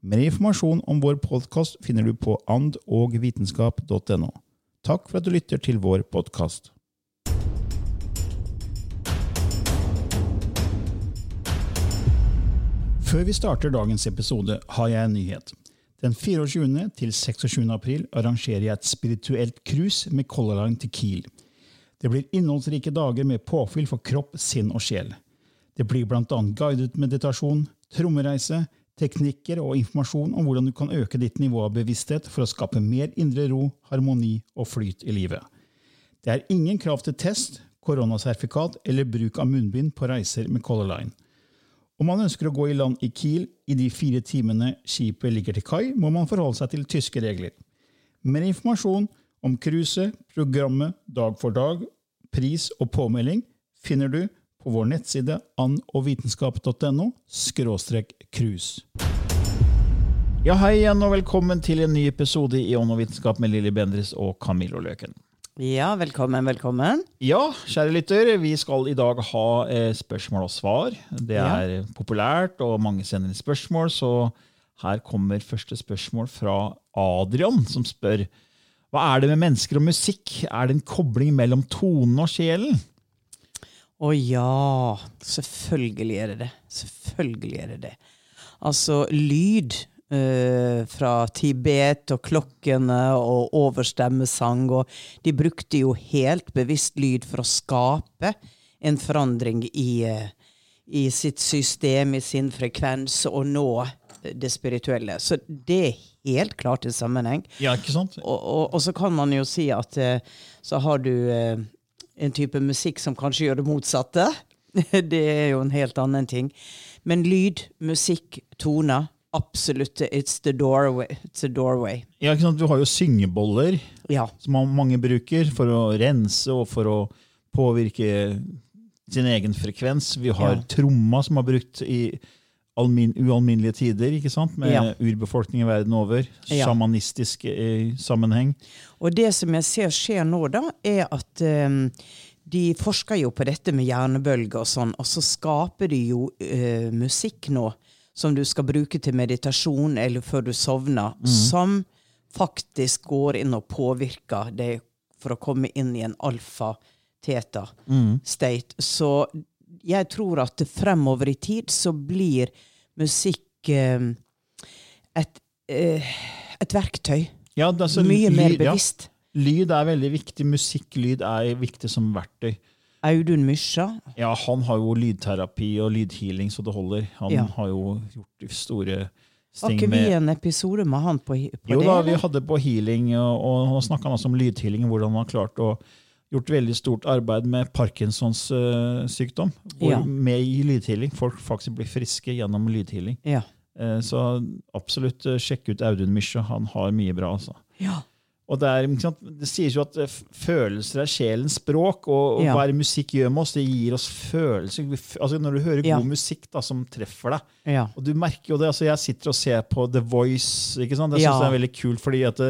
Mer informasjon om vår podkast finner du på andogvitenskap.no. Takk for at du lytter til vår podkast. Før vi starter dagens episode, har jeg en nyhet. Den 24. til 26. april arrangerer jeg et spirituelt cruise med Color Line til Kiel. Det blir innholdsrike dager med påfyll for kropp, sinn og sjel. Det blir bl.a. guidet meditasjon, trommereise, teknikker og informasjon om hvordan du kan øke ditt nivå av bevissthet for å skape mer indre ro, harmoni og flyt i livet. Det er ingen krav til test, koronasertifikat eller bruk av munnbind på reiser med Color Line. Om man ønsker å gå i land i Kiel i de fire timene skipet ligger til kai, må man forholde seg til tyske regler. Mer informasjon om cruiset, programmet Dag for dag, pris og påmelding finner du på vår nettside andogvitenskap.no skråstrek cruise. Ja, hei igjen og velkommen til en ny episode i Ånd og vitenskap med Lilly Bendriss og Camillo Løken. Ja, velkommen, velkommen. Ja, kjære lytter, vi skal i dag ha eh, spørsmål og svar. Det Ja. er populært, og mange sender inn spørsmål, så her kommer første spørsmål fra Adrian, som spør Hva er det med mennesker og musikk? Er det en kobling mellom tonen og sjelen? Å ja, selvfølgelig er det det. Selvfølgelig er det det. Altså, lyd eh, fra Tibet og klokkene og overstemmesang, og de brukte jo helt bevisst lyd for å skape en forandring i, eh, i sitt system, i sin frekvens, og nå det spirituelle. Så det er helt klart en sammenheng. Ja, ikke sant? Og, og, og så kan man jo si at eh, så har du eh, en type musikk som kanskje gjør det motsatte. det er jo en helt annen ting. Men lyd, musikk, toner Absolutt. It's the doorway. It's the doorway. Ja, ikke sant? Du har jo syngeboller, Ja. som mange bruker for å rense og for å påvirke sin egen frekvens. Vi har Ja. tromma, som har brukt i almin ualminnelige tider, ikke sant? med Ja. urbefolkningen verden over. Ja. Sjamanistisk eh, sammenheng. Og det som jeg ser skjer nå, da, er at eh, de forsker jo på dette med hjernebølger og sånn, og så skaper de jo eh, musikk nå som du skal bruke til meditasjon eller før du sovner, som faktisk går inn og påvirker deg for å komme inn i en alfa-teta-state. Så jeg tror at fremover i tid så blir musikk eh, et, eh, et verktøy. Ja, det er så Mye mer bevisst. ja. Lyd er veldig viktig. Musikklyd er viktig som verktøy. Audun Mysja. Ja, han har jo lydterapi og lydhealing så det holder. Han Ja. har jo gjort store ting ikke vi en episode med han på, på Jo det? da, vi hadde på healing, og, og han snakka også om lydhealing, hvordan han har klart å gjort veldig stort arbeid med Parkinsons uh, sykdom. Hvor Ja. Med i lydhealing. Folk faktisk blir friske gjennom lydhealing. Ja. Eh, så absolutt eh, sjekk ut Audun Mysja. Han har mye bra. altså. ja. Og det, er, sant, det sies jo at følelser er sjelens språk, og, og hva er musikk gjør med oss? Det gir oss følelser. Altså, når du hører god musikk da, som treffer deg, ja. og du merker jo det, altså Jeg sitter og ser på The Voice. ikke sant? Jeg synes det er veldig kult, fordi at det,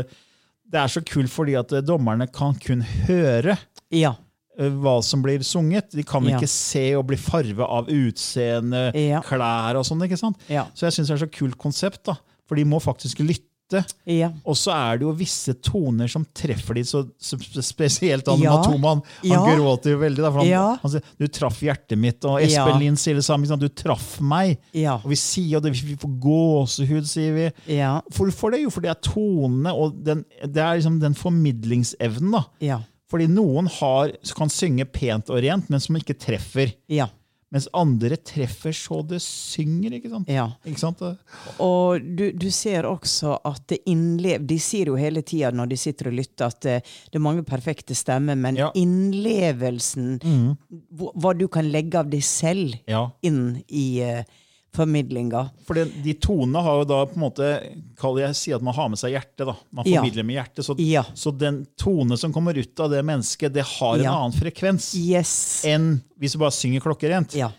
det er så kult fordi at eh, dommerne kan kun høre Ja. eh, hva som blir sunget. De kan Ja. ikke se og bli farve av utseende, Ja. klær og sånn. ikke sant? Så jeg syns det er så kult konsept, da. For de må faktisk lytte. Ja. Og så er det jo visse toner som treffer de så, spesielt. Han, Ja. Matoman han Ja. gråter jo veldig. Da, for han, Ja. han sier 'du traff hjertet mitt', og Espen. Lind sier det samme. 'Du traff meg'. Og vi sier det, vi får gåsehud, sier vi. Ja. Hvorfor det? Jo, for det er tonene, og den, det er liksom den formidlingsevnen. da. Ja. Fordi noen har, kan synge pent og rent, men som ikke treffer. Ja. Mens andre treffer så det synger. ikke sant? ja. Ikke sant? Og du, du ser også at det innlev... De sier jo hele tida når de sitter og lytter, at det, det er mange perfekte stemmer, men Ja. innlevelsen, hva, hva du kan legge av deg selv Ja. inn i uh, formidlinga For det, de tonene har jo da på en måte kall Jeg sier at man har med seg hjertet. da. Man Ja. formidler med hjertet. Så, Ja. så den tone som kommer ut av det mennesket, det har en Ja. annen frekvens Yes. enn hvis du bare synger klokkerent. Ja.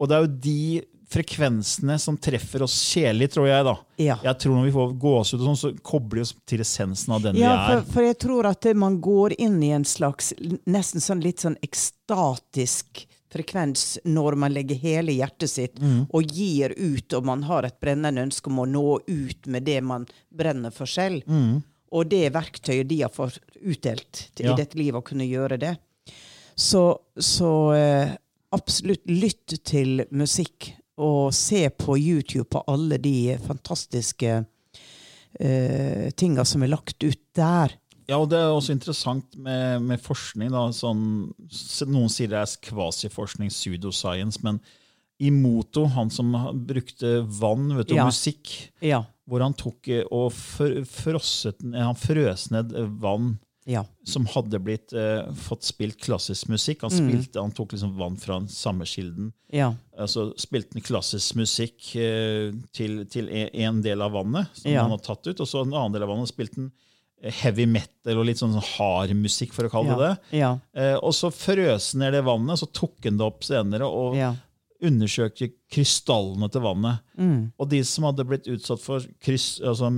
Og det er jo de frekvensene som treffer oss kjedelig, tror jeg. da. Ja. Jeg tror Når vi får gåsehud, og sånn, så kobler vi oss til essensen av den Ja, vi for, er. for jeg tror at man går inn i en slags nesten sånn litt sånn ekstatisk frekvens når man legger hele hjertet sitt Mm. og gir ut, og man har et brennende ønske om å nå ut med det man brenner for selv. Mm. Og det verktøyet de har fått utdelt til, Ja. i dette livet, å kunne gjøre det. Så, så eh, absolutt lytt til musikk, og se på YouTube på alle de fantastiske eh, tinga som er lagt ut der. Ja, og Det er også interessant med, med forskning. da, sånn, Noen sier det er kvasiforskning, pseudoscience, men Imoto, han som brukte vann vet du, og Ja. musikk, Ja. hvor han tok eh, og fr- frosset, han frøs ned eh, vann Ja. som hadde blitt eh, fått spilt klassisk musikk. Han, spilte, han tok liksom vann fra den samme kilden. Ja. Altså spilte han klassisk musikk eh, til, til en, en del av vannet, som Ja. han hadde tatt ut, og så en annen del av vannet spilte han eh, heavy metal og litt sånn hard musikk, for å kalle det det. Ja. Eh, og så frøs han ned det vannet, så tok han det opp senere og Ja. undersøkte krystallene til vannet. Mm. Og de som hadde blitt utsatt for kryss, altså,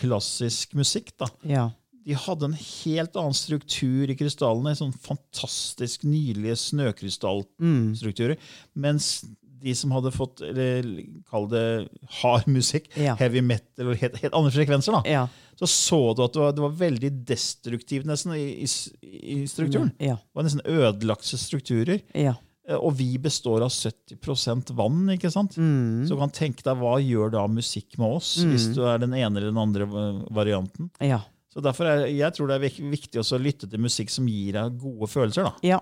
klassisk musikk, da, Ja. de hadde en helt annen struktur i krystallene. Sånn fantastisk nydelige snøkrystallstrukturer. Mens de som hadde fått eller kall det hard musikk, Ja. heavy metal og helt, helt andre frekvenser, da, Ja. så så du at det var, det var veldig destruktivt nesten i, i, i strukturen. Ja. Det var nesten ødelagte strukturer. Ja. Eh, Og vi består av 70% vann. ikke sant? Mm. Så du kan tenke deg, hva gjør da musikk med oss, hvis du er den ene eller den andre eh, varianten? Ja. Så derfor er, Jeg tror det er viktig å lytte til musikk som gir deg gode følelser. da. ja.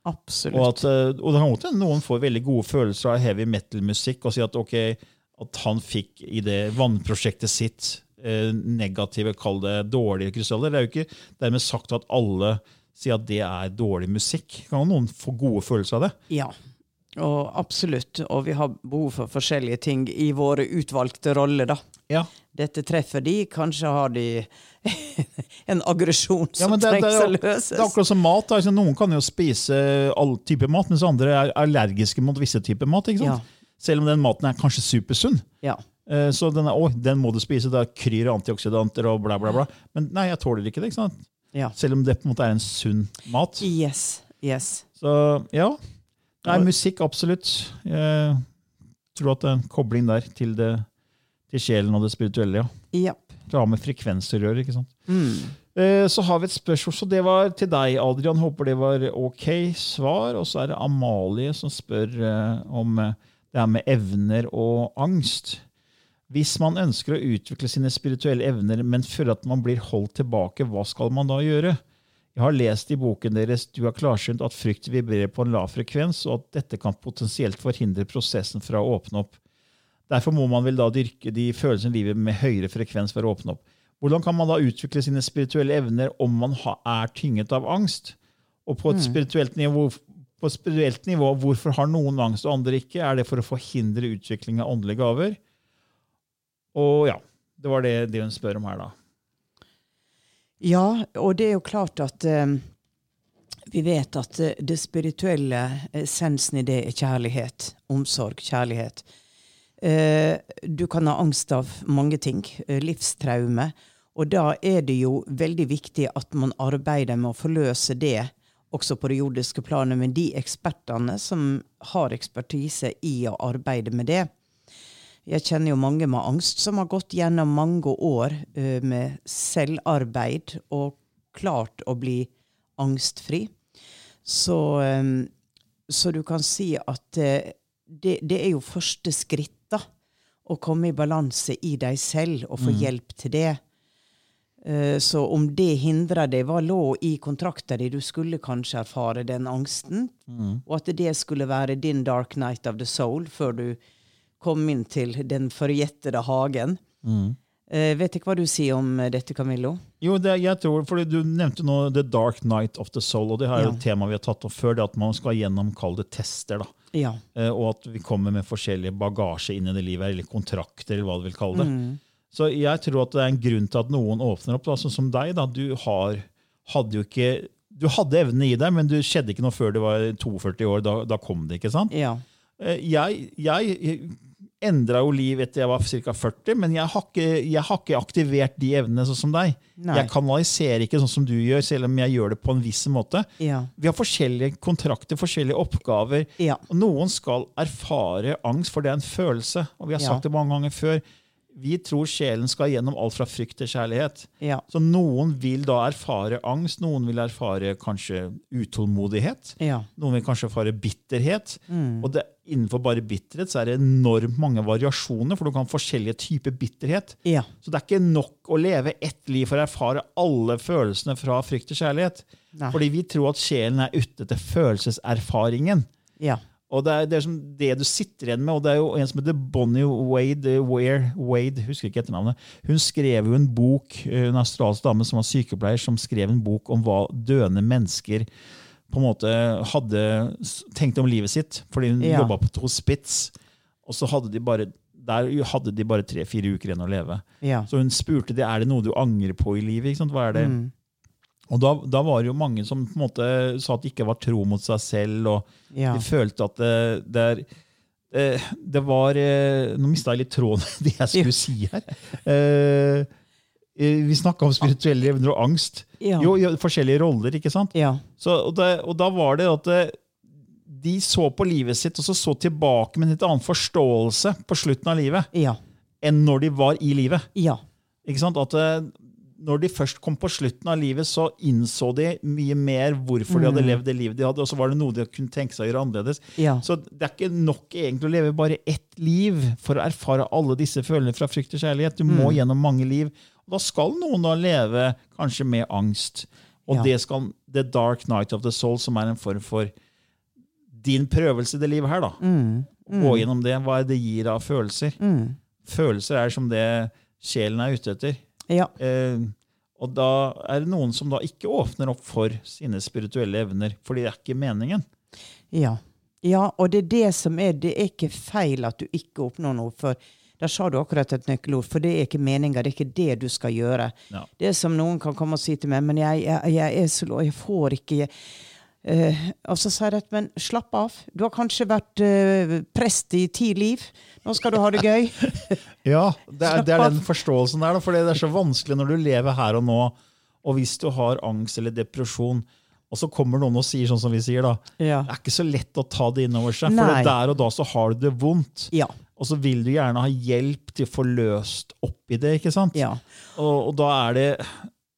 Og, Absolutt. at, eh, og det kan godt hende noen får veldig gode følelser av heavy metal-musikk og sier at ok, at han fikk i det vannprosjektet sitt eh, negative, kall det dårlige krystaller. Det er jo ikke dermed sagt at alle sier at det er dårlig musikk. Kan noen få gode følelser av det? Ja. Og absolutt. Og vi har behov for forskjellige ting i våre utvalgte roller, da. Ja. Dette treffer de, kanskje har de en aggresjon Ja, som men det, det, trengs er, å løses. det er akkurat som mat. Altså, Noen kan jo spise all type mat, mens andre er allergiske mot visse typer mat. ikke sant? Selv om den maten er kanskje supersunn. Ja. Eh, Så den, er, å, den må du spise, det er kryr av antioksidanter og bla, bla, bla. Men nei, jeg tåler ikke det. ikke sant? ja. Selv om det på en måte er en sunn mat. Yes. Yes. Så ja. Nei, musikk, absolutt. Jeg tror at det er en kobling der til, det, til sjelen og det spirituelle. ja. Ja. Det har med frekvenser å gjøre. ikke sant? Mm. Eh, Så har vi et spørsmål, så det var til deg, Adrian. Håper det var ok svar. Og så er det Amalie som spør eh, om eh, det her med evner og angst. Hvis man ønsker å utvikle sine spirituelle evner, men føler at man blir holdt tilbake, hva skal man da gjøre? Jeg har lest i boken deres Du har klarsynt at frykt vibrerer på en lav frekvens, og at dette kan potensielt forhindre prosessen fra å åpne opp. Derfor må man vel da dyrke de følelsene i livet med høyere frekvens for å åpne opp. Hvordan kan man da utvikle sine spirituelle evner om man er tynget av angst? Og på et spirituelt nivå, på et spirituelt nivå, hvorfor har noen angst og andre ikke? Er det for å forhindre utvikling av åndelige gaver? Og ja, det var det, det hun spør om her, da. Ja, og det er jo klart at eh, vi vet at eh, det spirituelle essensen i det er kjærlighet. Omsorg, kjærlighet. Eh, du kan ha angst av mange ting. Eh, livstraume. Og da er det jo veldig viktig at man arbeider med å forløse det, også på det jordiske planet, med de ekspertene som har ekspertise i å arbeide med det. Jeg kjenner jo mange med angst som har gått gjennom mange år uh, med selvarbeid og klart å bli angstfri. Så, så du kan si at det, det, er jo første skritt. Å komme i balanse i deg selv og få mm. hjelp til det. Uh, så om det hindra deg, hva lå i kontrakta di? Du skulle kanskje erfare den angsten. Mm. Og at det skulle være din dark night of the soul før du kom inn til den forjettede hagen. Mm. Uh, vet ikke hva du sier om dette, Camillo? Jo, det, jeg tror, fordi Du nevnte nå The Dark Night of the Soul. og Det er jo ja. et tema vi har tatt opp før. det At man skal gjennom kalde tester. da. Ja. Uh, og at vi kommer med forskjellige bagasje inn i det livet, eller kontrakter, eller hva du vil kalle det. Mm. Så jeg tror at det er en grunn til at noen åpner opp. Sånn som deg. da, Du har, hadde jo ikke, du hadde evnene i deg, men det skjedde ikke noe før du var 42 år. Da, da kom det. ikke sant? Ja. Uh, jeg, jeg endra jo liv etter jeg var ca. 40, men jeg har, ikke, jeg har, ikke, aktivert de evnene sånn som deg. Nei. Jeg kanaliserer ikke sånn som du gjør, selv om jeg gjør det på en viss måte. Ja. Vi har forskjellige kontrakter, forskjellige oppgaver. Ja. Noen skal erfare angst, for det er en følelse. Og vi har sagt det mange ganger før. Vi tror sjelen skal gjennom alt fra frykt til kjærlighet. Ja. Så noen vil da erfare angst, noen vil erfare kanskje utålmodighet. Ja. Noen vil kanskje erfare bitterhet. Mm. Og det, innenfor bare bitterhet så er det enormt mange variasjoner, for du kan ha forskjellige typer bitterhet. Ja. Så det er ikke nok å leve ett liv for å erfare alle følelsene fra frykt til kjærlighet. Nei. Fordi vi tror at sjelen er ute etter følelseserfaringen. Ja. Og det er, det er som det du sitter igjen med. og Det er jo en som heter Bonnie Wade, Ware, Wade husker ikke etternavnet. Hun skrev jo en bok, en australsk dame som var sykepleier, som skrev en bok om hva døende mennesker på en måte hadde tenkt om livet sitt. Fordi hun ja. jobba på et hospits. Og så hadde de bare, der hadde de bare tre-fire uker igjen å leve. Ja. Så hun spurte det, er det noe du angrer på i livet. Hva er det? Mm. Og da, da, var det jo mange som på en måte sa at de ikke var tro mot seg selv. og ja. De følte at det, det, er, det var eh, Nå mista jeg litt tråden i det jeg skulle si her. Eh, eh, vi snakka om spirituelle evner og angst. Ja. Jo, forskjellige roller. ikke sant? Ja. Så, og, det, og, da var det at de så på livet sitt og så, så tilbake med en litt annen forståelse på slutten av livet ja. enn når de var i livet. Ja. Ikke sant? At når de først kom på slutten av livet, så innså de mye mer hvorfor de hadde mm. levd det livet de hadde, og så var det noe de kunne tenke seg å gjøre annerledes. Ja. Så det er ikke nok egentlig å leve bare ett liv for å erfare alle disse følelsene fra frykt og kjærlighet. Du må mm. gjennom mange liv. Da skal noen da leve kanskje med angst. Og ja. det skal The Dark Night of the Soul, som er en form for din prøvelse i det livet her, da. Mm. Mm. Gå gjennom det. Hva er det gir av følelser? Mm. Følelser er som det sjelen er ute etter. Ja. Eh, og da er det noen som da ikke åpner opp for sine spirituelle evner, fordi det er ikke meningen. Ja. ja, og det er det som er Det er ikke feil at du ikke oppnår noe. for der sa du akkurat et nøkkelord, for det er ikke meninga. Det er ikke det du skal gjøre. Ja. Det er som noen kan komme og si til meg, men jeg, jeg, jeg er så lå, jeg får ikke Uh, og så sier jeg at men slapp av. Du har kanskje vært uh, prest i ti liv. Nå skal du ha det gøy. ja, det er, det er, den forståelsen der. For det er så vanskelig når du lever her og nå. Og hvis du har angst eller depresjon, og så kommer noen og sier sånn som vi sier, da. Ja. Det er ikke så lett å ta det inn over seg. For der og da så har du det vondt. Ja. Og så vil du gjerne ha hjelp til å få løst opp i det. ikke sant? Ja. Og, og da er det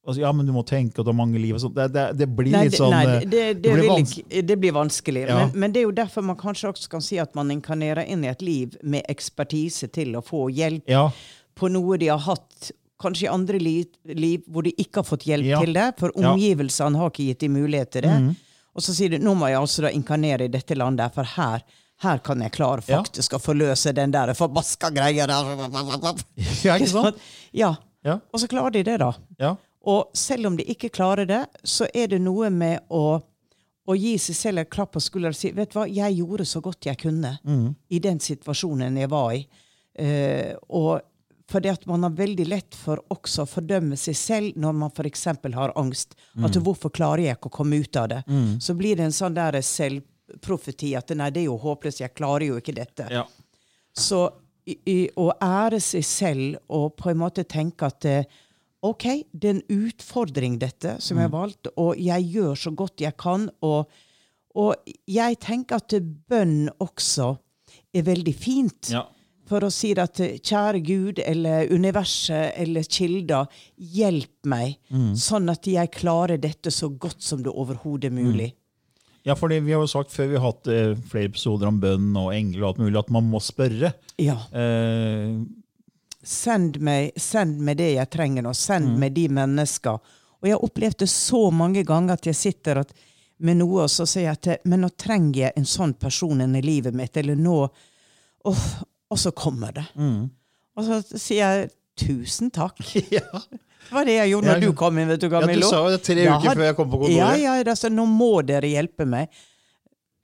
Altså, ja, men du må tenke at du har mange liv. Det, det, det, blir nei, litt sånn Nei, eh, det, det, blir, vans det blir vanskelig. Ja. Men, men, det er jo derfor man kanskje også kan si at man inkarnerer inn i et liv med ekspertise til å få hjelp ja. på noe de har hatt kanskje i andre liv, liv hvor de ikke har fått hjelp ja. til det. For omgivelsene har ikke gitt dem mulighet til det. Mm. Og så sier du nå må jeg altså da inkarnere i dette landet, for her her kan jeg klare faktisk å forløse den der forbaska greia der. Ja, ikke sant? Ja. Og så klarer de det, da. Ja. Og selv om de ikke klarer det, så er det noe med å, å gi seg selv et klapp på skulderen og si vet du hva, jeg gjorde så godt jeg kunne mm. i den situasjonen jeg var i. Uh, og fordi at man har veldig lett for også å fordømme seg selv når man f.eks. har angst. Mm. At 'hvorfor klarer jeg ikke å komme ut av det?' Mm. Så blir det en sånn der selvprofeti at 'nei, det er jo håpløst, jeg klarer jo ikke dette'. Ja. Så i, i, å ære seg selv og på en måte tenke at uh, OK, det er en utfordring, dette, som jeg har valgt, og jeg gjør så godt jeg kan. Og, og jeg tenker at bønn også er veldig fint. Ja. For å si at kjære Gud eller universet eller kilder, hjelp meg, sånn at jeg klarer dette så godt som det overhodet er mulig. Ja, fordi vi har jo sagt før vi har hatt eh, flere episoder om bønn og engler og alt mulig, at man må spørre. Ja. Eh, Send meg, send meg det jeg trenger nå. Send meg de mennesker. Og jeg har opplevd det så mange ganger at jeg sitter at, med noe, og så sier jeg at men nå trenger jeg en sånn person inn i livet mitt. Eller nå oh, Og så kommer det. Og så sier jeg tusen takk. ja. Det var det jeg gjorde når Ja, du kom inn. vet du, ja, du sa jo det tre uker før jeg kom på kontoret. Ja, ja, altså, nå må dere hjelpe meg.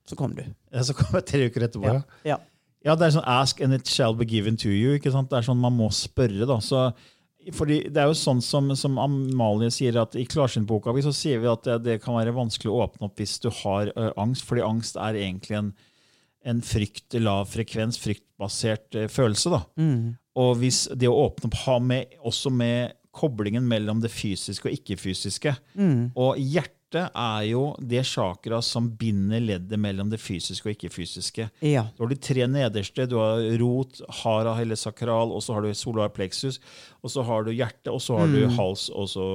Så kom du. Ja, Så kom jeg tre uker etterpå. Ja. Ja. ja. Det er sånn 'ask and it shall be given to you'. ikke sant? Det er sånn Man må spørre, da. Så, fordi Det er jo sånn som, som Amalie sier, at i klarsyntboka så sier vi at det, det kan være vanskelig å åpne opp hvis du har ø, angst. Fordi angst er egentlig en, en frykt, lav frekvens, fryktbasert ø, følelse. da. Og hvis det å åpne opp har med, også med koblingen mellom det fysiske og ikke-fysiske. Og hjertet er jo det chakra som binder leddet mellom det fysiske og ikke-fysiske. Ja. Du har de tre nederste. Du har rot, hara, hele sakral, og så har du solar plexus, og så har du hjerte, og så har du hals, og så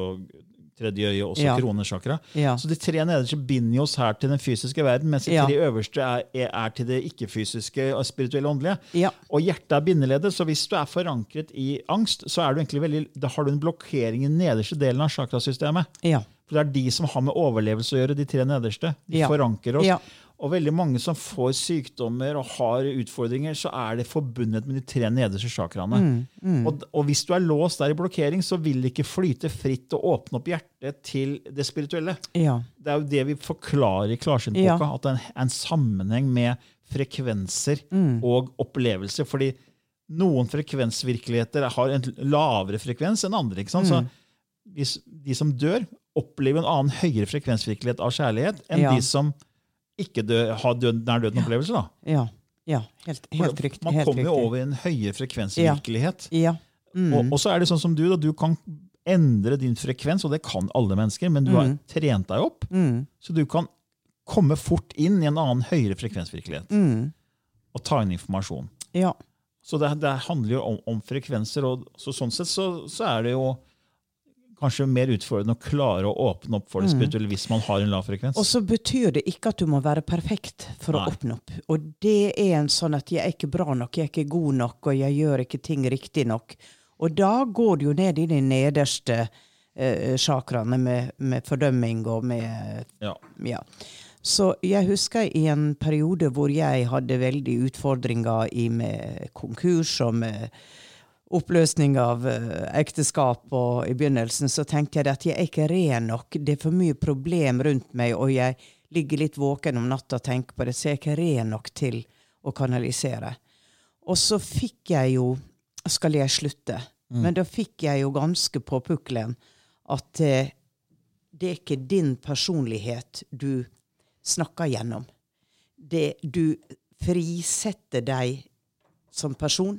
tredje øye, og så Ja. kronesjakra. Ja. Så de tre nederste binder oss her til den fysiske verden, mens de Ja. tre øverste er, er, til det ikke-fysiske og spirituelle åndelige. Ja. Og hjertet er bindeleddet, så hvis du er forankret i angst, så er du egentlig veldig, da har du en blokkering i den nederste delen av chakrasystemet. Ja. For det er de som har med overlevelse å gjøre, de tre nederste. De forankrer oss. Og veldig mange som får sykdommer og har utfordringer, så er det forbundet med de tre nederste chakraene. Mm, Og, og hvis du er låst der i blokkering, så vil det ikke flyte fritt og åpne opp hjertet til det spirituelle. Ja. Det er jo det vi forklarer i klarsyntboka, Ja. at det er en, en sammenheng med frekvenser Mm. og opplevelser. Fordi noen frekvensvirkeligheter har en lavere frekvens enn andre. ikke sant? Mm. Så hvis de som dør, opplever en annen høyere frekvensvirkelighet av kjærlighet enn Ja. de som ikke dø, ha død, nær døden-opplevelse. da. Ja. ja. Helt, helt riktig. Man helt kommer jo over i en høyere frekvensvirkelighet. Ja. Mm. Og, og så er det sånn som du, da, du kan endre din frekvens, og det kan alle mennesker, men du har Mm. trent deg opp, så du kan komme fort inn i en annen høyere frekvensvirkelighet Mm. og ta inn informasjon. Ja. Så det, det handler jo om, om frekvenser, og så, sånn sett så, så er det jo kanskje mer utfordrende å klare å åpne opp for det spirituelle hvis man har en lav frekvens. Mm. Og så betyr det ikke at du må være perfekt for Nei. å åpne opp. Og det er en sånn at jeg er ikke bra nok, jeg er ikke god nok, og jeg gjør ikke ting riktig nok. Og da går det jo ned i de nederste eh, chakraene med, med fordømming og med ja. Ja. Så jeg husker i en periode hvor jeg hadde veldig utfordringer i med konkurs og med oppløsning av eh, ekteskap, og i begynnelsen så tenkte jeg at jeg er ikke ren nok. Det er for mye problem rundt meg, og jeg ligger litt våken om natta og tenker på det, så jeg er ikke ren nok til å kanalisere. Og så fikk jeg jo Skal jeg slutte? Men da fikk jeg jo ganske på pukkelen at eh, det er ikke din personlighet du snakker gjennom. Det, du frisetter deg som person.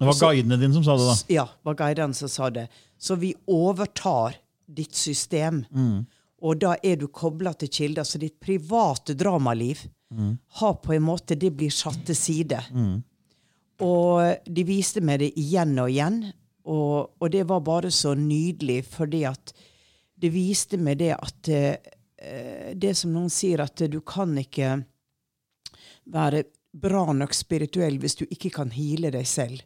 Det var guidene dine som sa det, da. Ja, var guidene som sa det. Så vi overtar ditt system. Og da er du kobla til kilder. Så ditt private dramaliv har på en måte Det blir satt til side. Og de viste meg det igjen og igjen. Og, og det var bare så nydelig, fordi at det viste meg det at eh, Det som noen sier, at du kan ikke være bra nok spirituell hvis du ikke kan heale deg selv.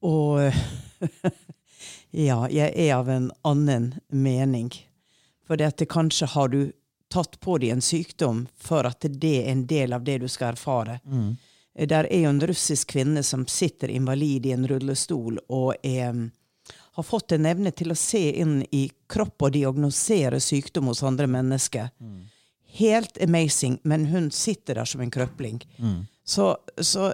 Og ja, jeg er av en annen mening. For det at det kanskje har du tatt på deg en sykdom for at det er en del av det du skal erfare. Der er jo en russisk kvinne som sitter invalid i en rullestol og er, har fått en evne til å se inn i kropp og diagnosere sykdom hos andre mennesker. Helt amazing, men hun sitter der som en krøpling. Så, så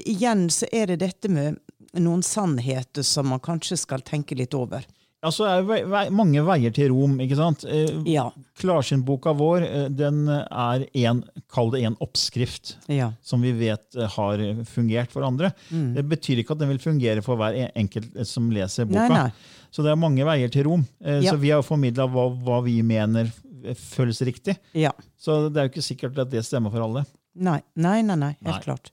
igjen så er det dette med noen sannheter som man kanskje skal tenke litt over. Ja, så er vei, vei, mange veier til Rom. ikke sant? Eh, Ja. Klarsyntboka vår eh, den er en, kall det en oppskrift Ja. som vi vet eh, har fungert for andre. Mm. Det betyr ikke at den vil fungere for hver enkelt eh, som leser boka. Nei, nei. Så det er mange veier til Rom. Eh, Ja. Så vi har formidla hva, hva vi mener føles riktig. Ja. Så det er jo ikke sikkert at det stemmer for alle. Nei, nei, nei. nei. Helt Nei. klart.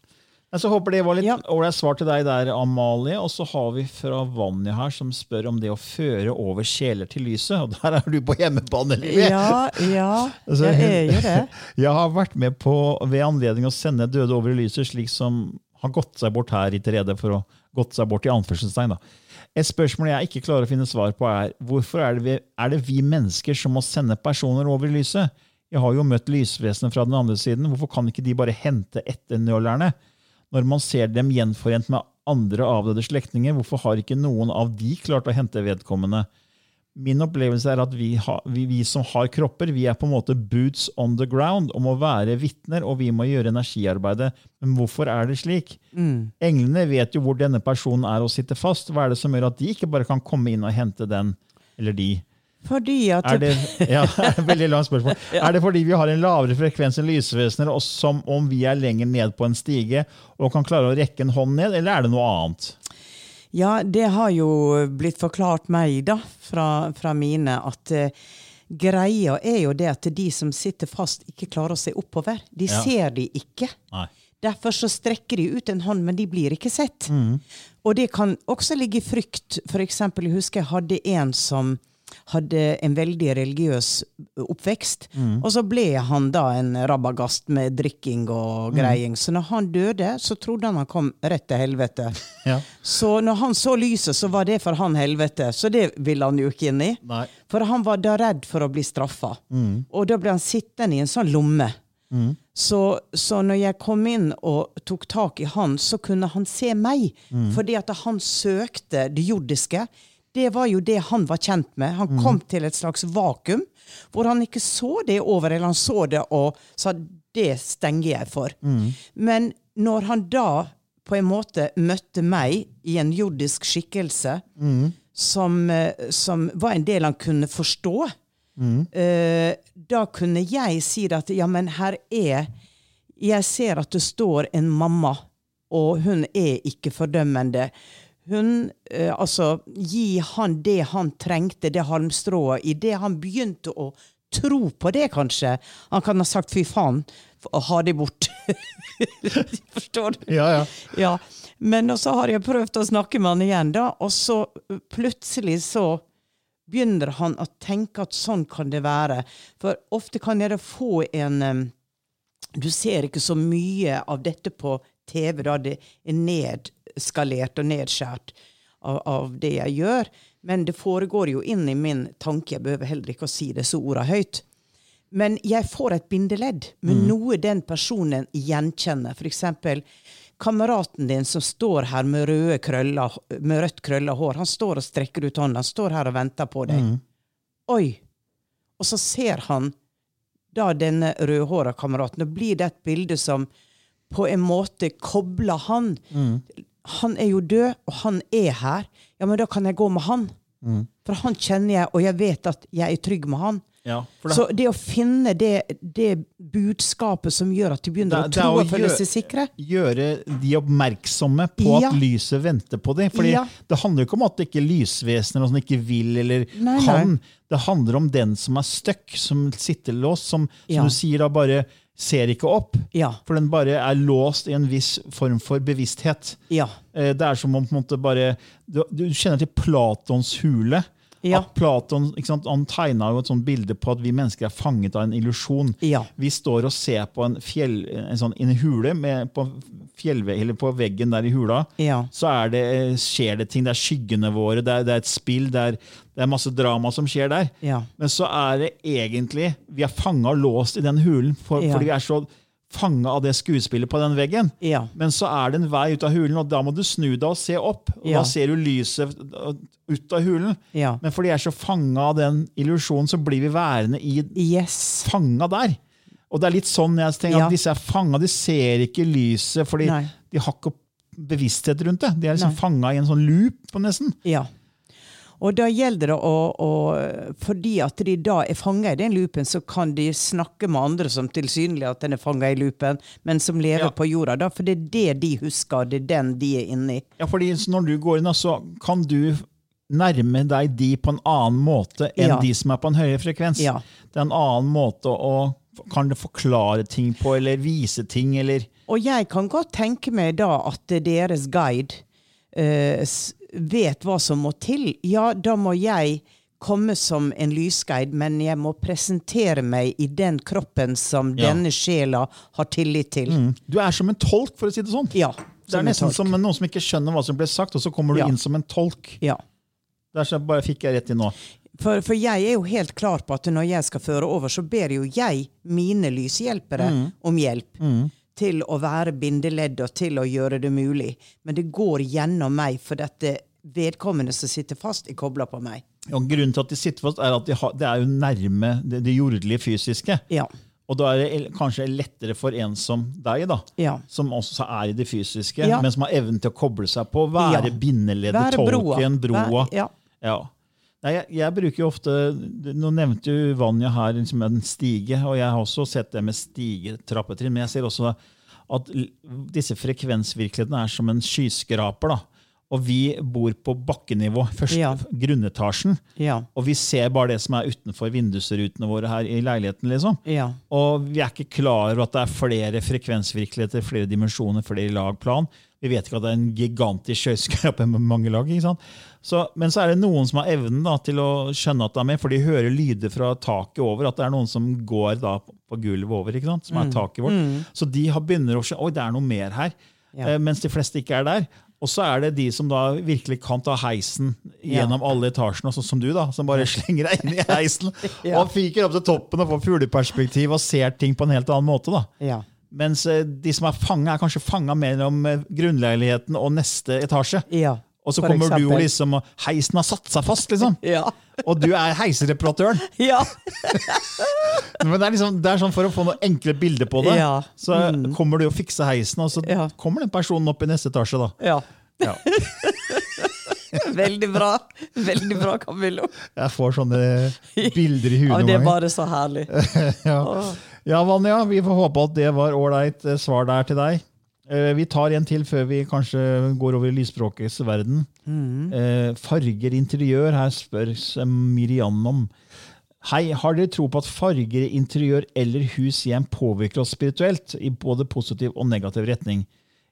Jeg så håper det var litt Ja. ålreit svar til deg der, Amalie. Og så har vi fra Vanja her, som spør om det å føre over kjeler til lyset. Og der er du på hjemmebane, Livi. Ja, ja. Altså, Jeg er jo det. Jeg har vært med på ved anledning å sende døde over i lyset, slik som har gått seg bort her i Terede, for å gått seg bort i anførselstegn. Et spørsmål jeg ikke klarer å finne svar på, er hvorfor er det, vi, er det vi mennesker som må sende personer over i lyset? Jeg har jo møtt lysvesenet fra den andre siden. Hvorfor kan ikke de bare hente etter nølerne? Når man ser dem gjenforent med andre avdøde slektninger, hvorfor har ikke noen av de klart å hente vedkommende? Min opplevelse er at vi, ha, vi, vi som har kropper, vi er på en måte boots on the ground og må være vitner, og vi må gjøre energiarbeidet. Men hvorfor er det slik? Englene vet jo hvor denne personen er og sitter fast. Hva er det som gjør at de ikke bare kan komme inn og hente den eller de? Fordi at Er det, ja, veldig langt spørsmål. Er det fordi vi har en lavere frekvens enn lysvesener, og som om vi er lenger ned på en stige og kan klare å rekke en hånd ned, eller er det noe annet? Ja, det har jo blitt forklart meg, da, fra, fra mine, at uh, greia er jo det at de som sitter fast, ikke klarer å se oppover. De Ja. ser de ikke. Nei. Derfor så strekker de ut en hånd, men de blir ikke sett. Og det kan også ligge i frykt. For eksempel, jeg husker jeg hadde en som hadde en veldig religiøs oppvekst. Og så ble han da en rabagast med drikking og greiing. Så når han døde, så trodde han han kom rett til helvete. Ja. Så når han så lyset, så var det for han helvete. Så det ville han jo ikke inn i. Nei. For han var da redd for å bli straffa. Og da ble han sittende i en sånn lomme. Så, så når jeg kom inn og tok tak i han, så kunne han se meg. Fordi at han søkte det jordiske. Det var jo det han var kjent med. Han kom til et slags vakuum hvor han ikke så det over, eller han så det og sa det stenger jeg for. Men når han da på en måte møtte meg i en jordisk skikkelse som, eh, som var en del han kunne forstå, eh, da kunne jeg si at ja, men her er Jeg ser at det står en mamma, og hun er ikke fordømmende. Hun eh, Altså, gi han det han trengte, det halmstrået. Idet han begynte å tro på det, kanskje. Han kan ha sagt 'fy faen', og ha det bort. Forstår du? Ja, ja. Ja, men så har jeg prøvd å snakke med han igjen, da, og så plutselig så begynner han å tenke at sånn kan det være. For ofte kan jeg få en Du ser ikke så mye av dette på TV, da det er nedskalert og nedskjært av, av det jeg gjør. Men det foregår jo inn i min tanke. Jeg behøver heller ikke å si disse orda høyt. Men jeg får et bindeledd med noe den personen gjenkjenner. Eksempel kameraten din som står her med, krøller, med rødt krølla hår. Han står og strekker ut hånda. Han står her og venter på deg. Oi! Og så ser han da denne rødhåra kameraten. Og blir det et bilde som på en måte kobler han. Han er jo død, og han er her. Ja, men da kan jeg gå med han. For han kjenner jeg, og jeg vet at jeg er trygg med han. ja det, Så det å finne det, det budskapet som gjør at de begynner Det- å er tro og føle seg sikre gjøre de oppmerksomme på Ja. at lyset venter på dem. Fordi Ja. Det handler jo ikke om at det ikke lysvesener og sånn ikke vil eller Nei, kan. nei. Det handler om den som er stuck, som sitter låst, som, som du sier da bare ser ikke opp. Ja. For den bare er låst i en viss form for bevissthet. Ja. Eh, Det er som om på en måte bare Du, du kjenner til Platons hule. Ja. At Platon ikke sant, han tegna jo et sånt bilde på at vi mennesker er fanget av en illusjon. Ja. Vi står og ser på en, fjell, en sånn en hule med, på, på veggen der i hula. Ja. Så er det, eh, skjer det ting. Det er skyggene våre, det er, det er et spill, det er, det er masse drama som skjer der. Ja. Men så er det egentlig Vi er fanga og låst i den hulen for, fordi vi er så fanga av det skuespillet på den veggen. Ja. Men så er det en vei ut av hulen, og da må du snu deg og se opp. Og Ja. Da ser du lyset ut av hulen. Ja. Men fordi jeg er så fanga av den illusjonen, så blir vi værende i Yes. fanga der. Og det er litt sånn jeg tenker at disse er fanga, de ser ikke lyset, fordi Nei. de har ikke bevissthet rundt det. De er liksom fanga i en sånn loop, på nesten. Ja. Og da gjelder det å, å Fordi at de da er fanga i den loopen, så kan de snakke med andre som tilsynelatende er fanga i loopen, men som lever Ja. på jorda. da, For det er det de husker, det er den de er inni. Ja, fordi når du går inn, så kan du nærme deg de på en annen måte enn Ja. de som er på en høyere frekvens. Ja. Det er en annen måte å Kan du forklare ting på, eller vise ting, eller Og jeg kan godt tenke meg da at deres guide eh, vet hva som må til. Ja, da må jeg komme som en lysguide, men jeg må presentere meg i den kroppen som Ja. denne sjela har tillit til. Du er som en tolk, for å si det sånn. Ja. Det er nesten som noen som ikke skjønner hva som ble sagt, og så kommer du Ja. inn som en tolk. Ja. er så bare fikk jeg rett i nå. For, for jeg er jo helt klar på at når jeg skal føre over, så ber jo jeg mine lyshjelpere Mm. om hjelp. Til å være bindeledd og til å gjøre det mulig. Men det går gjennom meg, for dette vedkommende som sitter fast, er kobla på meg. Og grunnen til at de sitter fast, er at de har, det er jo nærme det, det jordelige fysiske. Ja. Og da er det kanskje lettere for en som deg, da, Ja. som også er i det fysiske, Ja. men som har evnen til å koble seg på, være Ja. bindeleddet, tolken, broa. Vær- ja. Nei, jeg, jeg bruker jo ofte Nå nevnte jo Vanja her liksom en stige, og jeg har også sett det med stigetrappetrinn. Men jeg ser også at disse frekvensvirkelighetene er som en skyskraper. da. Og vi bor på bakkenivå, første Ja. grunnetasjen. Ja. Og vi ser bare det som er utenfor vindusrutene våre her i leiligheten. liksom. Ja. Og vi er ikke klar over at det er flere frekvensvirkeligheter, flere dimensjoner, flere lag plan. Vi vet ikke at det er en gigantisk skyskraper med mange lag. ikke sant? Så, men så er det noen som har evnen da, til å skjønne at det er med, for de hører lyder fra taket over. At det er noen som går da på gulvet over, som er taket vårt. Så de har begynner å skjønne oi, det er noe mer her. Ja. Eh, mens de fleste ikke er der. Og så er det de som da virkelig kan ta heisen Ja. gjennom alle etasjene, sånn som du, da, som bare slenger deg inn i heisen Ja. og fyker opp til toppen og får fugleperspektiv og ser ting på en helt annen måte. da. Ja. Mens eh, de som er fanga, er kanskje fanga mellom eh, grunnleiligheten og neste etasje. ja. Og så kommer kommer du og liksom, heisen har satt seg fast, liksom. Ja. Og du er heisreparatøren. Ja. Men det er, liksom, det er sånn for å få noen enkle bilder på det. Ja. Så kommer du og fikser heisen, og så Ja. kommer den personen opp i neste etasje. da. ja. Ja. Veldig bra. Veldig bra, Camillo. Jeg får sånne bilder i huet Ja, noen det er bare så herlig. Ja. ja, Vanja, vi får håpe at det var ålreit eh, svar der til deg. Eh, Vi tar en til før vi kanskje går over i lysspråkets verden. Mm. Farger interiør, her spør Miriam om. Hei, har dere tro på at farger i interiør eller hus hjem påvirker oss spirituelt, i både positiv og negativ retning?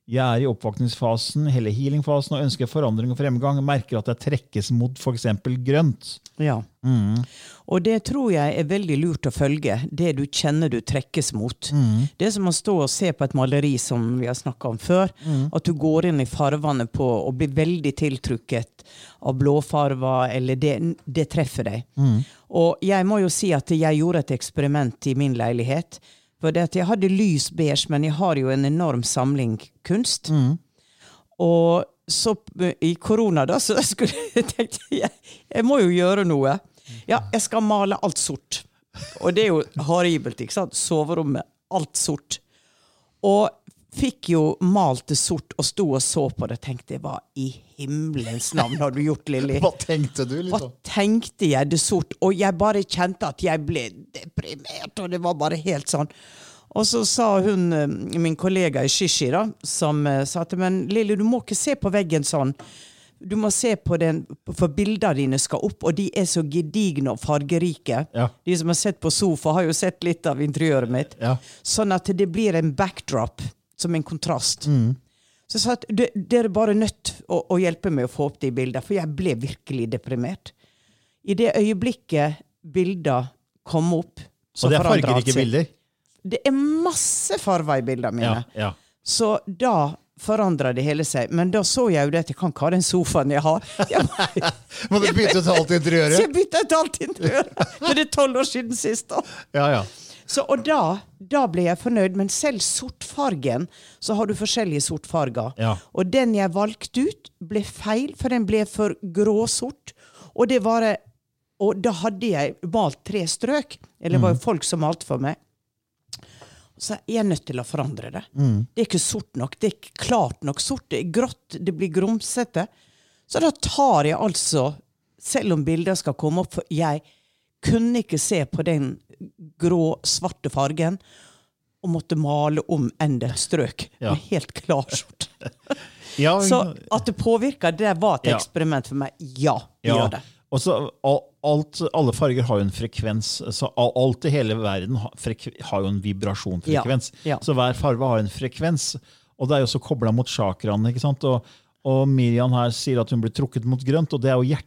Jeg er i oppvåkningsfasen, hele healingfasen, og ønsker forandring og fremgang. Merker at jeg trekkes mot f.eks. grønt. Ja. Og det tror jeg er veldig lurt å følge, det du kjenner du trekkes mot. Det er som å stå og se på et maleri som vi har snakka om før. At du går inn i farvene på og blir veldig tiltrukket av blåfarver, eller det, det treffer deg. Og jeg må jo si at jeg gjorde et eksperiment i min leilighet. For jeg hadde lys beige, men jeg har jo en enorm samling kunst. Og så eh, i korona, da, så skulle jeg tenkte jeg, jeg må jo gjøre noe. Ja, jeg skal male alt sort. Og det er jo horribelt, ikke sant? Soverommet, alt sort. Og fikk jo malt det sort og sto og så på det og tenkte hva i himmelens navn har du gjort, Lilly? Hva tenkte du? Hva tenkte jeg det sort? Og jeg bare kjente at jeg ble deprimert, og det var bare helt sånn. Og så sa hun, eh, min kollega i Shishi, da, som eh, sa til meg, Lilly, du må ikke se på veggen sånn. Du må se på den, for bildene dine skal opp, og de er så gedigne og fargerike. Ja. De som har sett på sofa, har jo sett litt av interiøret mitt. Ja. Sånn at det blir en backdrop, som en kontrast. Mm. Så jeg sa at dere er bare nødt å, å hjelpe meg å få opp de bildene, for jeg ble virkelig deprimert. I det øyeblikket bildene kom opp, så Og det er fargerike bilder? Det er masse farver i bildene mine. Ja, ja. Så da forandra det hele seg. Men da så jeg jo det at jeg kan ikke ha den sofaen jeg har. Jeg, Må du bytte ut alt så interiøret? jeg bytta ut alt interiøret. For det er tolv år siden sist. da. Ja, ja. Så, og da, da ble jeg fornøyd, men selv sortfargen, så har du forskjellige sortfarger. Ja. Og den jeg valgte ut, ble feil, for den ble for gråsort. Og det var Og da hadde jeg malt tre strøk. Eller det var jo folk som malte for meg. Så jeg er nødt til å forandre det. Det er ikke sort nok. Det er ikke klart nok sort. Det er grått. Det blir grumsete. Så da tar jeg altså selv om bilder skal komme opp, for jeg kunne ikke se på den grå, svarte fargen og måtte male om enda et strøk Ja. med helt klarskjort. Ja, Så at det påvirka, det var et Ja. eksperiment for meg. Ja, vi gjør det. Og så alt, Alle farger har jo en frekvens. så Alt i hele verden har, jo en vibrasjonfrekvens. Så hver farge har en frekvens. Og det er jo også kobla mot chakraene. ikke sant? Og, og Miriam her sier at hun blir trukket mot grønt, og det er jo Ja,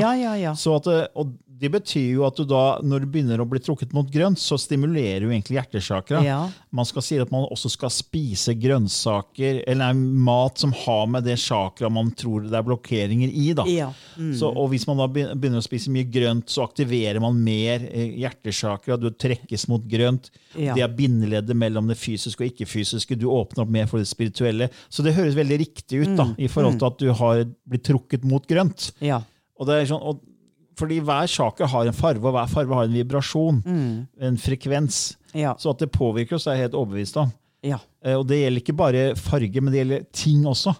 ja, ja, ja. Så at, det- og det betyr jo at du da, når du begynner å bli trukket mot grønt, så stimulerer du egentlig hjertesakra. Ja. Man skal si at man også skal spise grønnsaker, eller mat som har med det chakra man tror det er blokkeringer i. da. Ja, mm. Så, og hvis man da begynner å spise mye grønt, så aktiverer man mer hjertesakra. Du trekkes mot grønt. Ja. Det er bindeleddet mellom det fysiske og ikke-fysiske. Du åpner opp mer for det spirituelle. Så det høres veldig riktig ut da, Mm. i forhold til at du har blitt trukket mot grønt. ja. Og det er sånn, og, fordi hver chakra har en farve, og hver farve har en vibrasjon. En frekvens. Mm. Ja. Så at det påvirker oss, er jeg helt overbevist om. Ja. Eh, Og det gjelder ikke bare farge, men det gjelder ting også.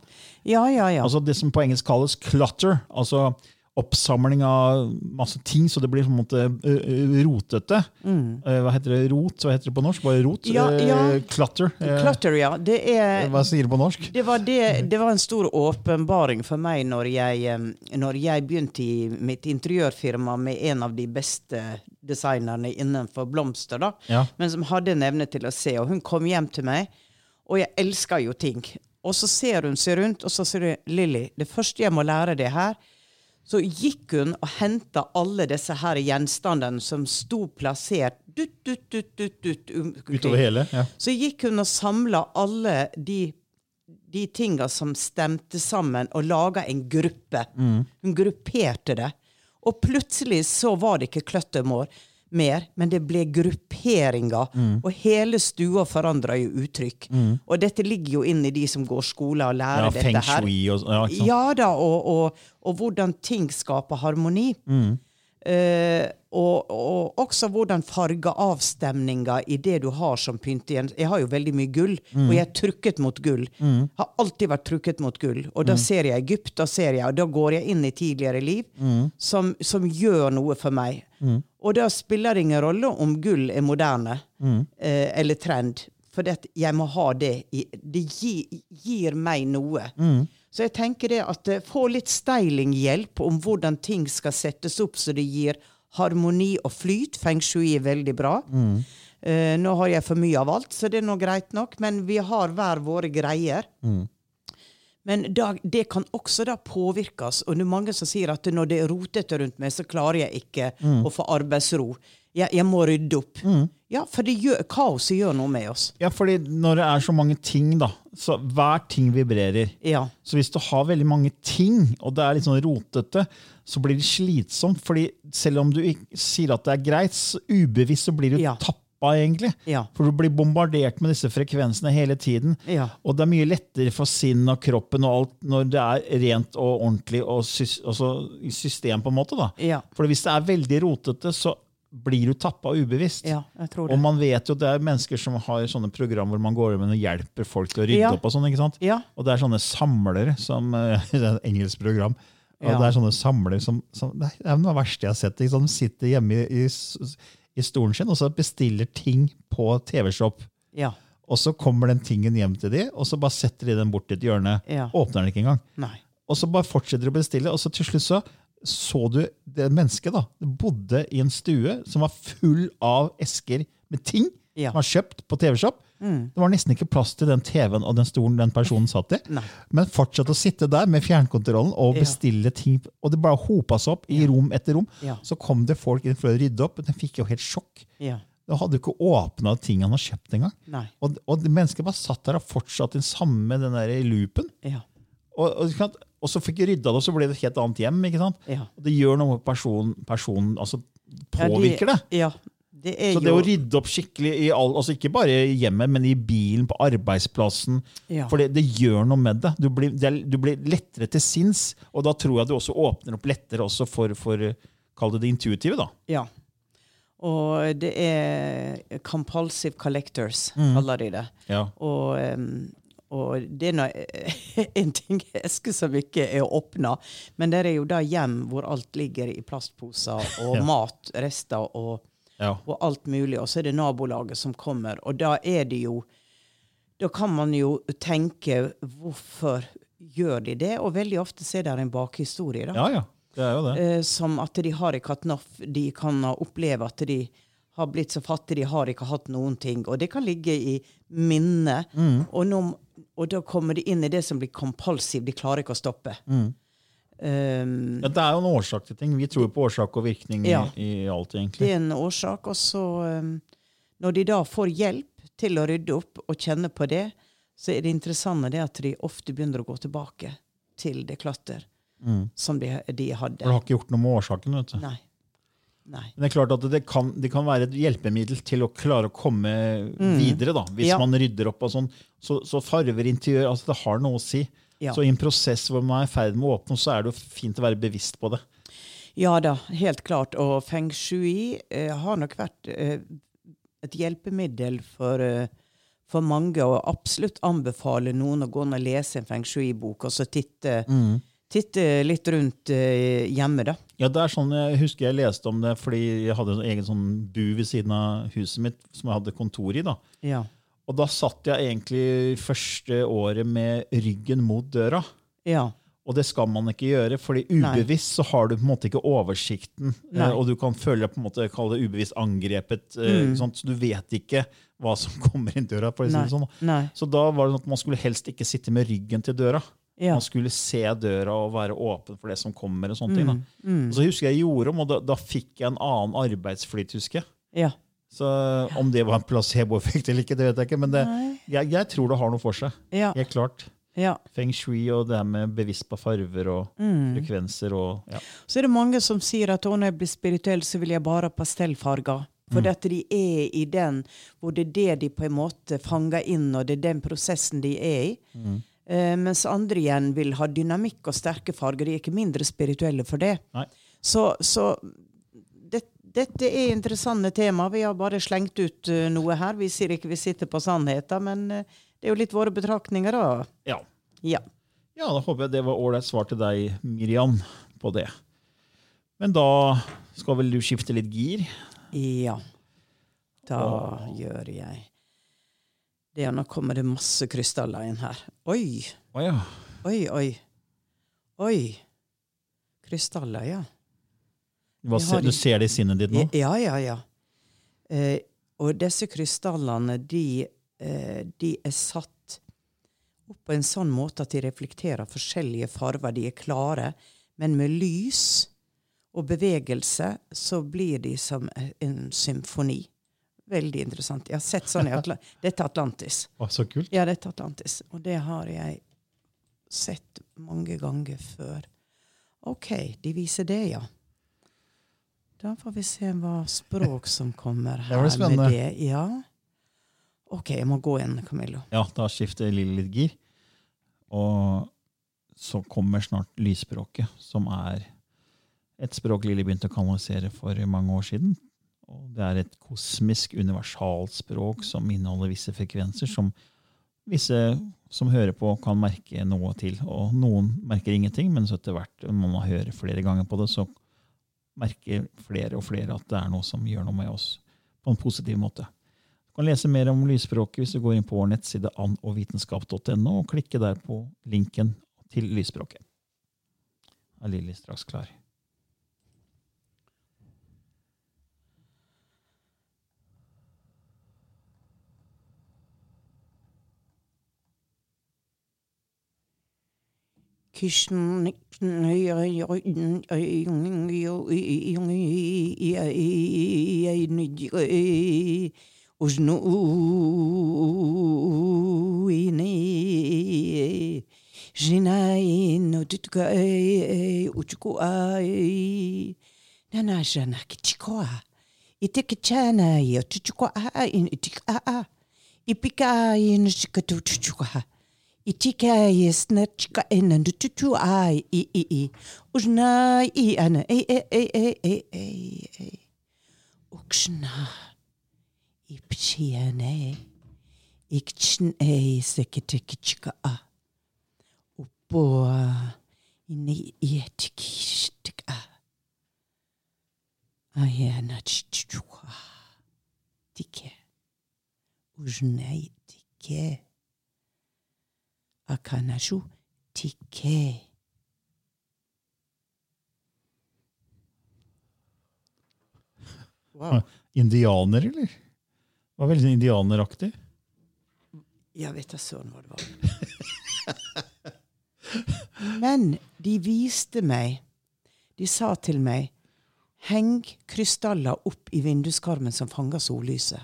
Ja, ja, ja. Altså Det som på engelsk kalles clutter. altså Oppsamling av masse ting, så det blir på en måte eh, rotete. Mm. Hva heter det? Rot? Hva heter det på norsk? Bare rot? Ja, Eh, ja. Clutter. Eh, Clutter, ja. Det er Hva sier det på norsk? Det var, det, det var en stor åpenbaring for meg når jeg, eh, når jeg begynte i mitt interiørfirma med en av de beste designerne innenfor blomster, da, Ja. men som hadde en evne til å se. Og hun kom hjem til meg, og jeg elsker jo ting. Og så ser hun seg rundt, og så sier hun Lilly, det første jeg må lære det her Så gikk hun og henta alle disse her gjenstandene som sto plassert dutt, dutt, dutt, dutt, dutt, um- Utover hele? Ja. så gikk hun og samla alle de, de tinga som stemte sammen, og laga en gruppe. Hun grupperte det. Og plutselig så var det ikke cluttermore mer, men det ble grupperinger. Og hele stua forandra jo uttrykk. Og dette ligger jo inn i de som går skole og lærer ja, dette her. og ja? Ja da, og, og, og hvordan ting skaper harmoni. Eh, og, og også hvordan fargeavstemninga i det du har som pyntegjen. Jeg har jo veldig mye gull, og jeg er trukket mot gull. Har alltid vært trukket mot gull. Og da ser jeg Egypt, da ser jeg, og da går jeg inn i tidligere liv som, som gjør noe for meg. Og da spiller det ingen rolle om gull er moderne uh, eller trend. For det, jeg må ha det Det gir, gir meg noe. Så jeg tenker det at eh, få litt stylinghjelp om hvordan ting skal settes opp så det gir harmoni og flyt. Feng shui er veldig bra. Eh, nå har jeg for mye av alt, så det er nå greit nok. Men vi har hver våre greier. Men da, det kan også da påvirkes. Og det er mange som sier at når det er rotete rundt meg, så klarer jeg ikke å få arbeidsro. Jeg, jeg må rydde opp. Ja, for det gjør, kaoset gjør noe med oss. Ja, fordi når det er så mange ting, da, så hver ting vibrerer. Ja. Så hvis du har veldig mange ting, og det er litt sånn rotete, så blir det slitsomt. fordi selv om du sier at det er greit, så ubevisst så blir du Ja. tappa, egentlig. Ja. For du blir bombardert med disse frekvensene hele tiden. Ja. Og det er mye lettere for sinnet og kroppen og alt når det er rent og ordentlig og sys altså, system, på en måte. Ja. For hvis det er veldig rotete, så blir du tappa ubevisst. Ja, jeg tror det. Og man vet jo at det er mennesker som har sånne program hvor man går inn og hjelper folk til å rydde Ja. opp. Og sånn, ikke sant? Ja. Og det er sånne samlere som Det er et engelsk program. Og Ja. det er sånne samlere som, som Det er noe av det verste jeg har sett. Ikke sant? De sitter hjemme i, i, i stolen sin og så bestiller ting på TV-shop. Ja. Og så kommer den tingen hjem til de, og så bare setter de den bort i et hjørne. Ja. Åpner den ikke engang. Nei. Og så bare fortsetter de å bestille, og så til slutt så så du det mennesket da, det bodde i en stue som var full av esker med ting Ja. som var kjøpt på TV-shop. Det var nesten ikke plass til den TV-en og den stolen den personen satt i. Nei. Men fortsatte å sitte der med fjernkontrollen og Ja. bestille ting. Og det bare hopa seg opp i rom etter rom. Ja. Så kom det folk inn for å rydde opp, Den de fikk jo helt sjokk. Ja. De hadde jo ikke åpna ting han hadde kjøpt engang. Og, og mennesket bare satt der og fortsatte den samme den der loopen. Ja. Og, og, og så fikk rydda det, og så ble det et helt annet hjem. ikke sant? Ja. Og det gjør noe med personen, Person, altså påvirker det. Ja. Det er Så det jo å rydde opp skikkelig, i all, altså ikke bare i hjemmet, men i bilen, på arbeidsplassen Ja. For det, det gjør noe med det. Du blir, det du blir lettere til sinns, og da tror jeg du også åpner opp lettere også for, for kall det det intuitive. da. Ja. Og det er compulsive collectors, Mm. kaller de det. Ja. Og, em, og det er noe- en ting eske som ikke er åpna, men det er jo da hjem hvor alt ligger i plastposer, og Ja. mat, rester og, Ja. og alt mulig. Og så er det nabolaget som kommer, og da er det jo Da kan man jo tenke hvorfor gjør de det? Og veldig ofte er det en bakhistorie. da. ja, ja. Det er jo det. Eh, som at de har ikke hatt nok De kan oppleve at de har blitt så fattige, de har ikke hatt noen ting. Og det kan ligge i minnet. Og, nå, og da kommer de inn i det som blir kompulsiv. De klarer ikke å stoppe. Um, Ja, det er jo en årsak til ting. Vi tror på årsak og virkning Ja. i, i alt, det er en årsak. Og så, um, når de da får hjelp til å rydde opp og kjenne på det, så er det interessante det at de ofte begynner å gå tilbake til det klatter som de, de hadde. For du har ikke gjort noe med årsaken. vet du. Nei. Nei. Men det er klart at det kan, det kan være et hjelpemiddel til å klare å komme videre. da. Hvis Mm. Ja. man rydder opp og sånn. Så, så farver interiør altså det har noe å si. Ja. Så i en prosess hvor man er i ferd med å åpne, så er det jo fint å være bevisst på det. Ja da, helt klart. Og feng shui eh, har nok vært eh, et hjelpemiddel for, eh, for mange, og absolutt anbefaler noen å gå inn og lese en feng shui-bok, og så titte, titte litt rundt eh, hjemme, da. Ja, det er sånn, Jeg husker jeg leste om det fordi jeg hadde en egen sånn bu ved siden av huset mitt som jeg hadde kontor i. da. Ja. Og da satt jeg egentlig første året med ryggen mot døra. Ja. Og det skal man ikke gjøre, fordi ubevisst så har du på en måte ikke oversikten. Nei. eh, Og du kan føle deg på en måte, kalle det ubevisst angrepet. Mm. ikke? Så du vet ikke hva som kommer inn døra. For å si Mm. Det sånn. Nei. Så da var det sånn at man skulle helst ikke sitte med ryggen til døra. Ja. Man skulle se døra og være åpen for det som kommer. og sånne ting. Mm. Og så husker jeg jeg gjorde om, og da, da fikk jeg en annen arbeidsflyt, husker jeg. Ja. Så Om det var en placeboeffekt eller ikke, det vet jeg ikke. Men det, jeg, jeg tror det har noe for seg. Ja. Helt klart. ja. Feng shui og det her med bevisst på farver og Mm. frekvenser. og ja. Så er det mange som sier at når jeg blir spirituell, så vil jeg bare ha pastellfarger. For Mm. at de er i den hvor det er det de på en måte fanger inn, og det er den prosessen de er i. Mm. Eh, mens andre igjen vil ha dynamikk og sterke farger. De er ikke mindre spirituelle for det. Nei. Så, så det, dette er interessante tema. Vi har bare slengt ut uh, noe her. Vi sier ikke vi sitter på sannheten, men uh, det er jo litt våre betraktninger, da. Ja. Ja. ja, da håper jeg det var ålreit svar til deg, Miriam, på det. Men da skal vel du skifte litt gir? Ja. Da gjør jeg det. Nå kommer det masse krystaller inn her. Oi, Oh, ja. oi, oi. Oi. Krystaller, ja. Hva har- du ser det i sinnet ditt nå? Ja, ja, ja. Eh, og disse krystallene, de, eh, de er satt opp på en sånn måte at de reflekterer forskjellige farver. De er klare, men med lys og bevegelse så blir de som en symfoni. Veldig interessant. Jeg har sett sånn i Atla Dette er Atlantis. Å, så kult. Ja, dette er Atlantis. Og det har jeg sett mange ganger før. OK, de viser det, ja. Da får vi se hva språk som kommer Det her var med spennende. det. Ja. OK, jeg må gå igjen, Camillo. Ja, da skifter Lilly litt gir. Og så kommer snart lysspråket, som er et språk Lilly begynte å kanalisere for mange år siden. Og det er et kosmisk universalspråk som inneholder visse frekvenser som visse som hører på, kan merke noe til. Og noen merker ingenting, men så etter hvert når man hører flere ganger på det, så merker flere og flere at det er noe som gjør noe med oss på en positiv måte. Du kan lese mer om lysspråket hvis du går inn på vår nettside annovitenskap.no og klikke der på linken til lysspråket. Er Lilly straks klar? وجنويني جناين وتتكاي وتكواي نانا جانا كتشكوا إتك تشانا يا تتكوا إن إتك آآ إبكاين شكتو تتكوا in and tutu ai i i i. Usna i ana e e e e e e e. Uksna. I pchiane. Ikchen ei seketekitska a. Oppå inni i etikishtika. Ayana chichua. Tike. Ujnei tike. Akanashu tike. Wow. Indianer, eller? Det var veldig indianeraktig. Jeg vet da søren hva det var. Men de viste meg De sa til meg Heng krystaller opp i vinduskarmen som fanger sollyset.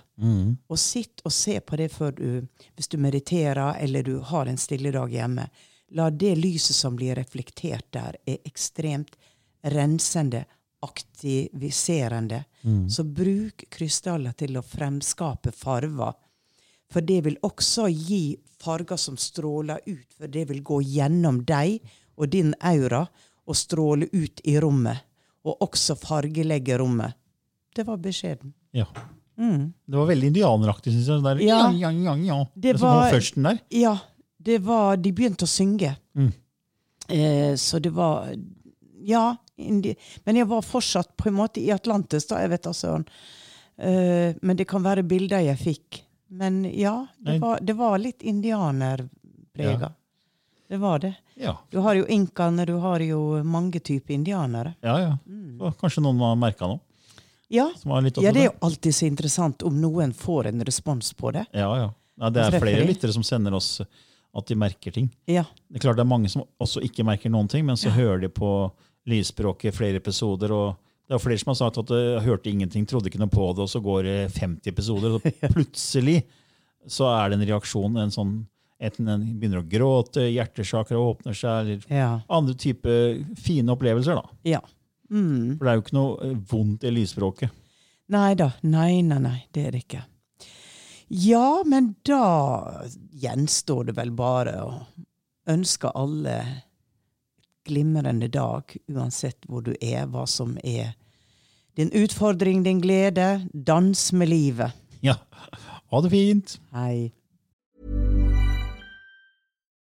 Og sitt og se på det før du Hvis du mediterer eller du har en stille dag hjemme. La det lyset som blir reflektert der, er ekstremt rensende, aktiviserende. Så bruk krystaller til å fremskape farver. For det vil også gi farger som stråler ut, for det vil gå gjennom deg og din aura og stråle ut i rommet. Og også fargelegge rommet. Det var beskjeden. Ja. Det var veldig indianeraktig, syns jeg. Der, Ja. ja, ja, ja. Det Det var førsten der. Ja, det var De begynte å synge. Eh, så det var Ja. Indi men jeg var fortsatt på en måte i Atlantis, da. Jeg vet da søren. Eh, men det kan være bilder jeg fikk. Men ja, det var, det var litt indianerprega. Det var det. Ja, Du har jo inkaene, du har jo mange typer indianere. ja. ja. Så kanskje noen har merka noe? Ja. Ja, det er jo alltid så interessant om noen får en respons på det. Ja, ja. ja det er flere de. lyttere som sender oss at de merker ting. Ja. Det er klart det er mange som også ikke merker noen ting, men så hører de på lydspråket flere episoder. og det er flere som har sagt at de hørte ingenting, trodde ikke noe på det, og så går det 50 episoder, og plutselig så er det en reaksjon. en sånn, Enten en begynner å gråte, hjertesakra åpner seg, eller Ja. andre typer fine opplevelser. da. ja. Mm. For det er jo ikke noe eh, vondt i lysspråket. Nei da. Nei, nei, nei. Det er det ikke. Ja, men da gjenstår det vel bare å ønske alle glimrende dag, uansett hvor du er, hva som er din utfordring, din glede. Dans med livet. Ja, ha det fint! Hei.